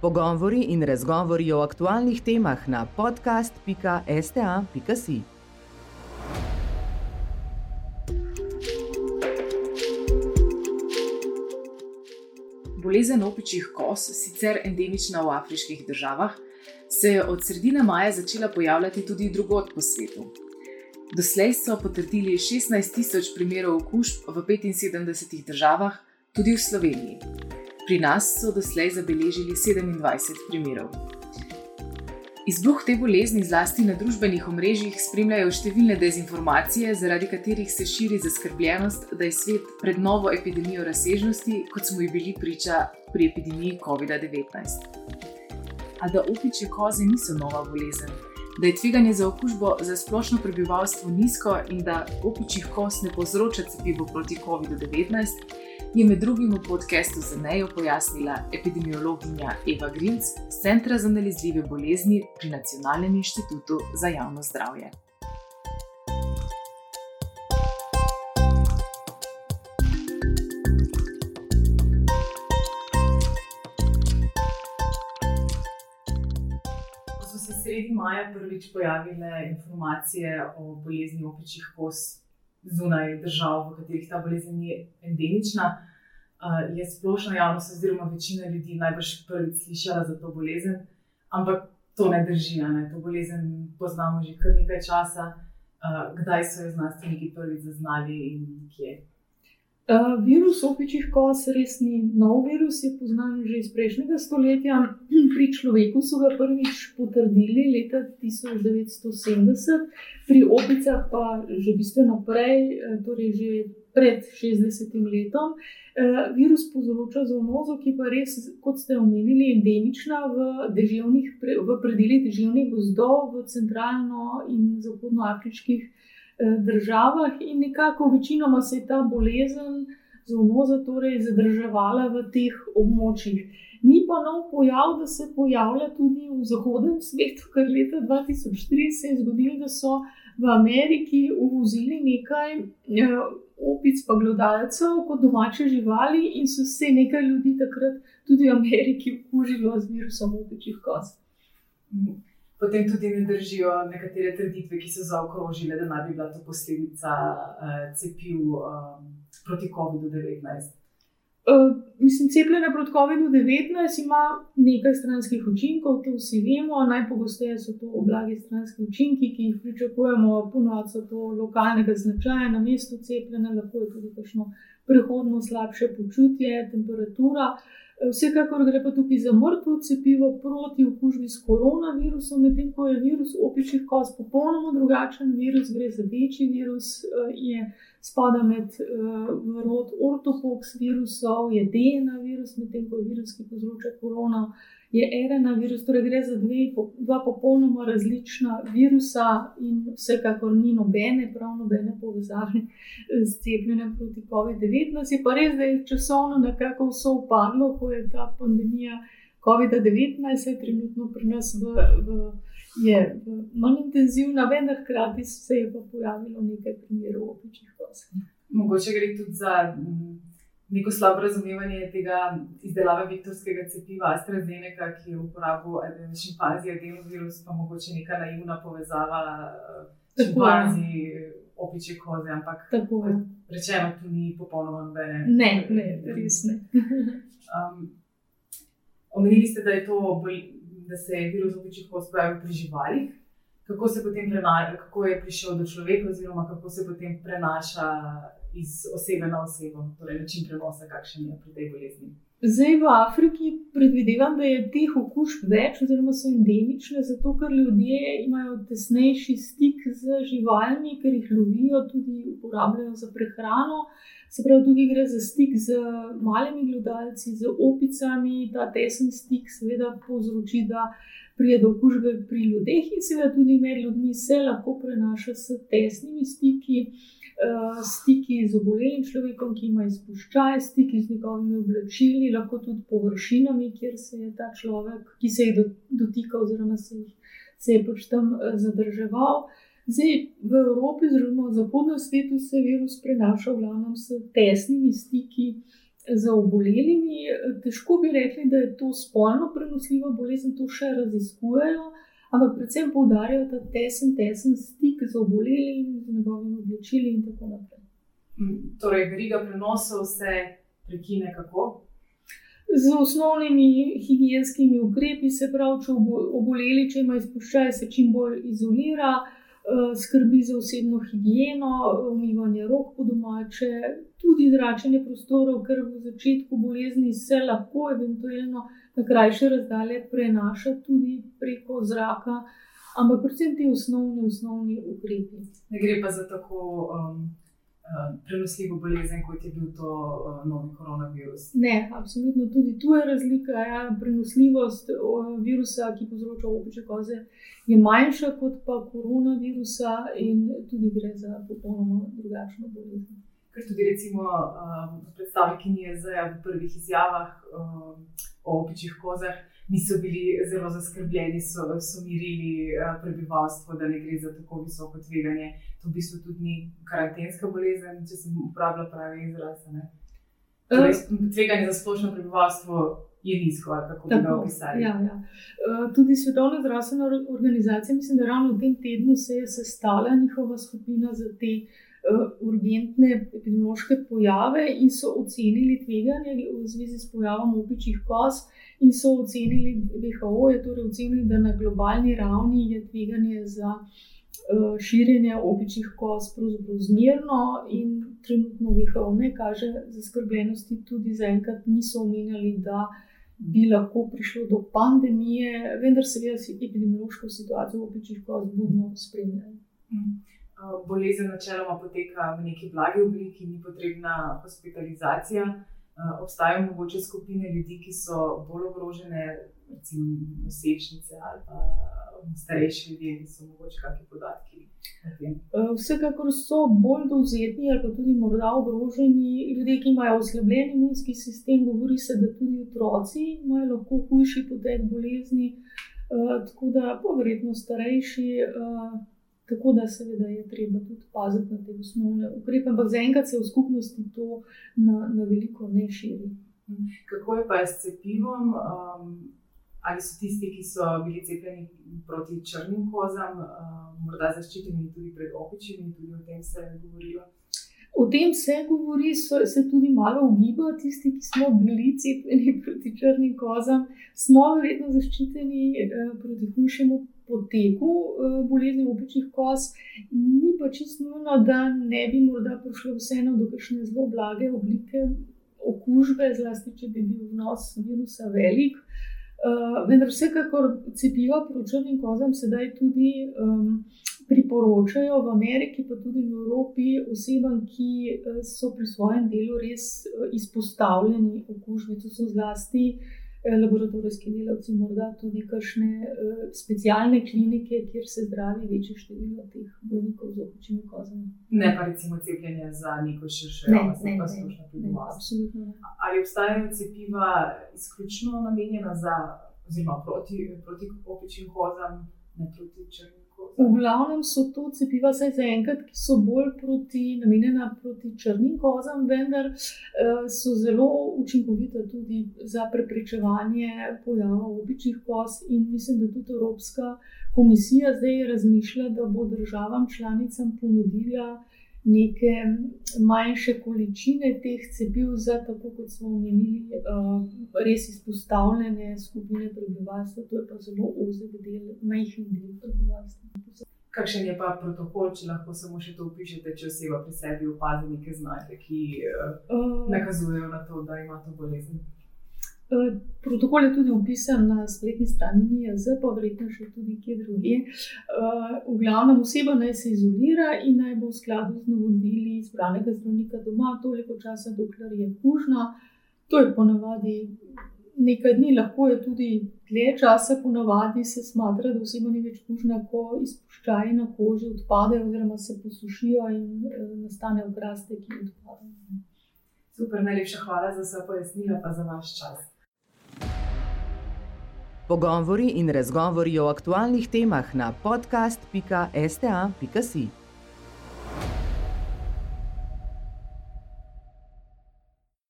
Pogovori in razgovori o aktualnih temah na podcast.sta.si. Bolezen opičjih kos, sicer endemična v afriških državah, se je od sredine maja začela pojavljati tudi drugot po svetu. Doslej so potrdili 16 tisoč primerov okužb v 75 državah, tudi v Sloveniji. Pri nas so doslej zabeležili 27 primerov. Izbruh te bolezni, zlasti na družbenih omrežjih, spremljajo številne dezinformacije, zaradi katerih se širi zaskrbljenost, da je svet pred novo epidemijo razsežnosti, kot smo ji bili priča pri epidemiji COVID-19. A da opičje koze niso nova bolezen, da je tveganje za okužbo za splošno prebivalstvo nizko in da opičjih koz ne povzroča cepivo proti COVID-19, je med drugim v podkastu za nejo pojasnila epidemiologinja Eva Grinc z Centra za nalezljive bolezni pri Nacionalnem inštitutu za javno zdravje. Sredi maja prvič pojavile informacije o bolezni opičjih kost zunaj držav, v katerih ta bolezen ni endemična, uh, je splošna javnost, oziroma večina ljudi najbrž prvič slišala za to bolezen, ampak to ne drži. Ne? To bolezen poznamo že kar nekaj časa. Uh, kdaj so jo znanstveniki prvič zaznali in kje? Uh, virus opičjih kos res ni nov virus, je poznan že iz prejšnjega stoletja. Pri človeku so ga prvič potrdili leta 1970, pri opicah pa že bistveno prej, torej že pred 60 letom. Uh, virus povzroča zoonozo, ki pa res, kot ste omenili, endemična v, deževnih, v predeljih deževnih gozdov v centralno in zahodnoafriških Eh, državah, in nekako večinoma se je ta bolezen, zoonoza, torej zadrževala v teh območjih. Ni pa nov pojav, da se pojavlja tudi v zahodnem svetu, ker leta 2003 se je zgodilo, da so v Ameriki uvozili nekaj eh, opic, pa glodalcev kot domače živali, in so se nekaj ljudi takrat tudi v Ameriki okužilo z virusom opičjih kost. Potem tudi ne držijo nekatere trditve, ki so zaokrožile, da naj bi bila to posledica uh, cepiv um, proti COVID-19. Uh, mislim, cepljenje proti COVID-19 ima nekaj stranskih učinkov, to vsi vemo. Najpogosteje so to blagi stranski učinki, ki jih pričakujemo, ponovadi so to lokalnega značaja, na mestu cepljenja, lahko je tudi kakšno prehodno slabše počutje, temperatura. Uh, Vsekakor gre pa tukaj za mrtvo cepivo proti okužbi s koronavirusom, medtem ko je virus opičjih kost popolnoma drugačen. Virus, gre za večji virus, eh, je spada med uh, rod ortopoks virusov, je DNA virus, medtem ko je virus, ki povzroča koronavirus je RNA virus, torej gre za dve, dva popolnoma različna virusa in vsekakor ni nobene, prav nobene povezave z cepljenjem proti COVID-19. Je pa res, da je časovno nekako vse upadlo, ko je ta pandemija COVID-19 trenutno pri nas v. v Je manj intenzivna, vendar hkrati se je pa pojavilo nekaj primerov kost. Mogoče gre tudi za neko slabo razumevanje tega izdelave viktorskega cepiva AstraZeneca, ki je v uporabu šimpanzija, adenovirus, pa mogoče neka naivna povezava s šimpanzi, opiče koze, ampak tako je. Rečeno, tu ni popolnoma nobene. Ne, ne, res ne. um, omenili ste, da, to, da se je virus opičih koz pojavil pri živalih. Kako se potem prenaša, kako je prišel do človeka, oziroma kako se potem prenaša iz osebe na osebo, torej način prenosa, kakšen je pri tej bolezni. Zdaj v Afriki predvidevam, da je teh okužb več, oziroma so endemične, zato ker ljudje imajo tesnejši stik z živalmi, ker jih lovijo, tudi uporabljajo za prehrano. Se pravi, tukaj gre za stik z malimi glodalci, z opicami. Ta tesen stik, seveda, povzroči, da pride do okužbe pri ljudeh, in seveda tudi med ljudmi se lahko prenaša s tesnimi stiki. Eh, stiki z obolelim človekom, ki ima izpuščaj, stiki z njegovimi oblačili, lahko tudi površinami, kjer se je ta človek, ki se jih dotika, oziroma se, jih, se je pač tam eh, zadrževal. Zdaj, v Evropi, zelo v zahodnem svetu, se virus prenaša v glavnem s tesnimi stiki za obolelimi. Težko bi rekli, da je to spolno prenosljiva bolezen, to še raziskujejo, ampak predvsem poudarjajo ta tesen, tesen stik z obolelim, z njegovimi oblačili in tako naprej. Mm, torej, veriga prenosov se prekine kako? Z osnovnimi higijenskimi ukrepi, se pravi, če oboleli, če ima izpuščaj, se čim bolj izolira. Eh, skrbi za osebno higieno, umivanje rok po domače, tudi zračenje prostorov, ker v začetku bolezni se lahko eventualno na krajše razdalje prenaša tudi preko zraka, ampak predvsem ti osnovni, osnovni ukrepi. Ne gre pa za tako. Um... Eh, prenosljivo bolezen, kot je bil to uh, novi koronavirus. Ne, absolutno tudi tu je razlika. Ja. Prenosljivost virusa, ki povzroča opiče koze, je manjša kot pa koronavirusa, in tudi gre za popolnoma drugačno bolezen. Ker tudi, recimo, um, predstavniki NIEZ-a v prvih izjavah um, o opičjih kozah niso bili zelo zaskrbljeni, so, so mirili uh, prebivalstvo, da ne gre za tako visoko tveganje to v bistvu tudi ni karantenska bolezen, če se uporablja pravi izraz. Torej, tveganje za splošno prebivalstvo je nizko, kako bi ga opisali. Ja, ja. Tudi Svetovna zdravstvena organizacija, mislim, da ravno v tem tednu se je sestala njihova skupina za te. Urgentne epidemiološke pojave, in so ocenili tveganje v zvezi s pojavom opičjih koz, in so ocenili, WHO je torej ocenil, da na globalni ravni je tveganje za Eh, širjenje opičjih koz pravzaprav zmerno in trenutno WHO ne kaže zaskrbljenosti, tudi zaenkrat niso omenjali, da bi lahko prišlo do pandemije, vendar seveda si epidemiološko situacijo opičjih koz budno spremljajo. Bolezen načeloma poteka v neki blagi obliki, ni potrebna hospitalizacija. Obstajajo mogoče skupine ljudi, ki so bolj ogrožene, recimo nosečnice ali pa starejši ljudje, ki so morda kakšni podatki. Vsekakor so bolj dovzetni ali pa tudi morda ogroženi ljudje, ki imajo oslabljen imunski sistem. Govori se, da tudi otroci imajo lahko hujši potek bolezni, tako da pa verjetno starejši. Eh, tako da, seveda, je treba tudi paziti na te osnovne ukrepe, ampak zaenkrat se v skupnosti to na, na veliko ne širi. Kako je pa s cepivom? Um, ali so tisti, ki so bili cepljeni proti črnim kozam, uh, morda zaščiteni tudi pred opičjimi, tudi o tem se je govorilo. O tem se govori, so, se tudi malo ugiba, tisti, ki smo bili cepljeni proti črnim kozam, smo verjetno zaščiteni eh, proti hujšemu poteku eh, bolezni opičjih koz. Ni pa čisto nujno, da ne bi morda prišlo vseeno do kakšne zelo blage oblike okužbe, zlasti če bi bil vnos virusa velik. Uh, vendar vsekakor cepiva proti črnim kozam sedaj tudi um, priporočajo v Ameriki, pa tudi v Evropi, osebam, ki uh, so pri svojem delu res uh, izpostavljeni okužbi. To so zlasti Eh, laboratorijski delavci, morda tudi kakšne specialne klinike, kjer se zdravi večje število teh bolnikov z opičjimi kozami. Ne pa recimo cepljenje za neko širše prebivalstvo. Ali obstajajo cepiva izključno namenjena za, oziroma proti, proti opičjim kozam, ne proti črnim? V glavnem so to cepiva, saj zaenkrat, ki so bolj proti, namenjena proti črnim kozam, vendar uh, so zelo učinkovita tudi za preprečevanje pojava običajnih koz. In mislim, da tudi Evropska komisija zdaj razmišlja, da bo državam članicam ponudila neke manjše količine teh cepiv za, tako kot smo omenili, uh, res izpostavljene skupine prebivalstva, to je pa zelo ozek del, majhen del prebivalstva. Kakšen je pa protokol, če lahko samo še to opišete, če oseba pri sebi opazi neke znake, ki uh, nakazujejo na to, da ima to bolezen? Eh, protokol je tudi upisan na spletni strani NIAZ, pa verjetno še tudi kje drugje. Eh, v glavnem oseba naj se izolira in naj bo v skladu z navodili izbranega zdravnika doma toliko časa, dokler je kužna. To je ponavadi nekaj dni, lahko je tudi dlje časa, ponavadi se smatra, da oseba ni več kužna, ko izpuščaji na koži odpadejo oziroma se posušijo in eh, nastane obraste, ki odpadajo. Super, najlepša hvala za vse pojasnila, pa za vaš čas. Pogovori in razgovori o aktualnih temah na podcast.sta.si.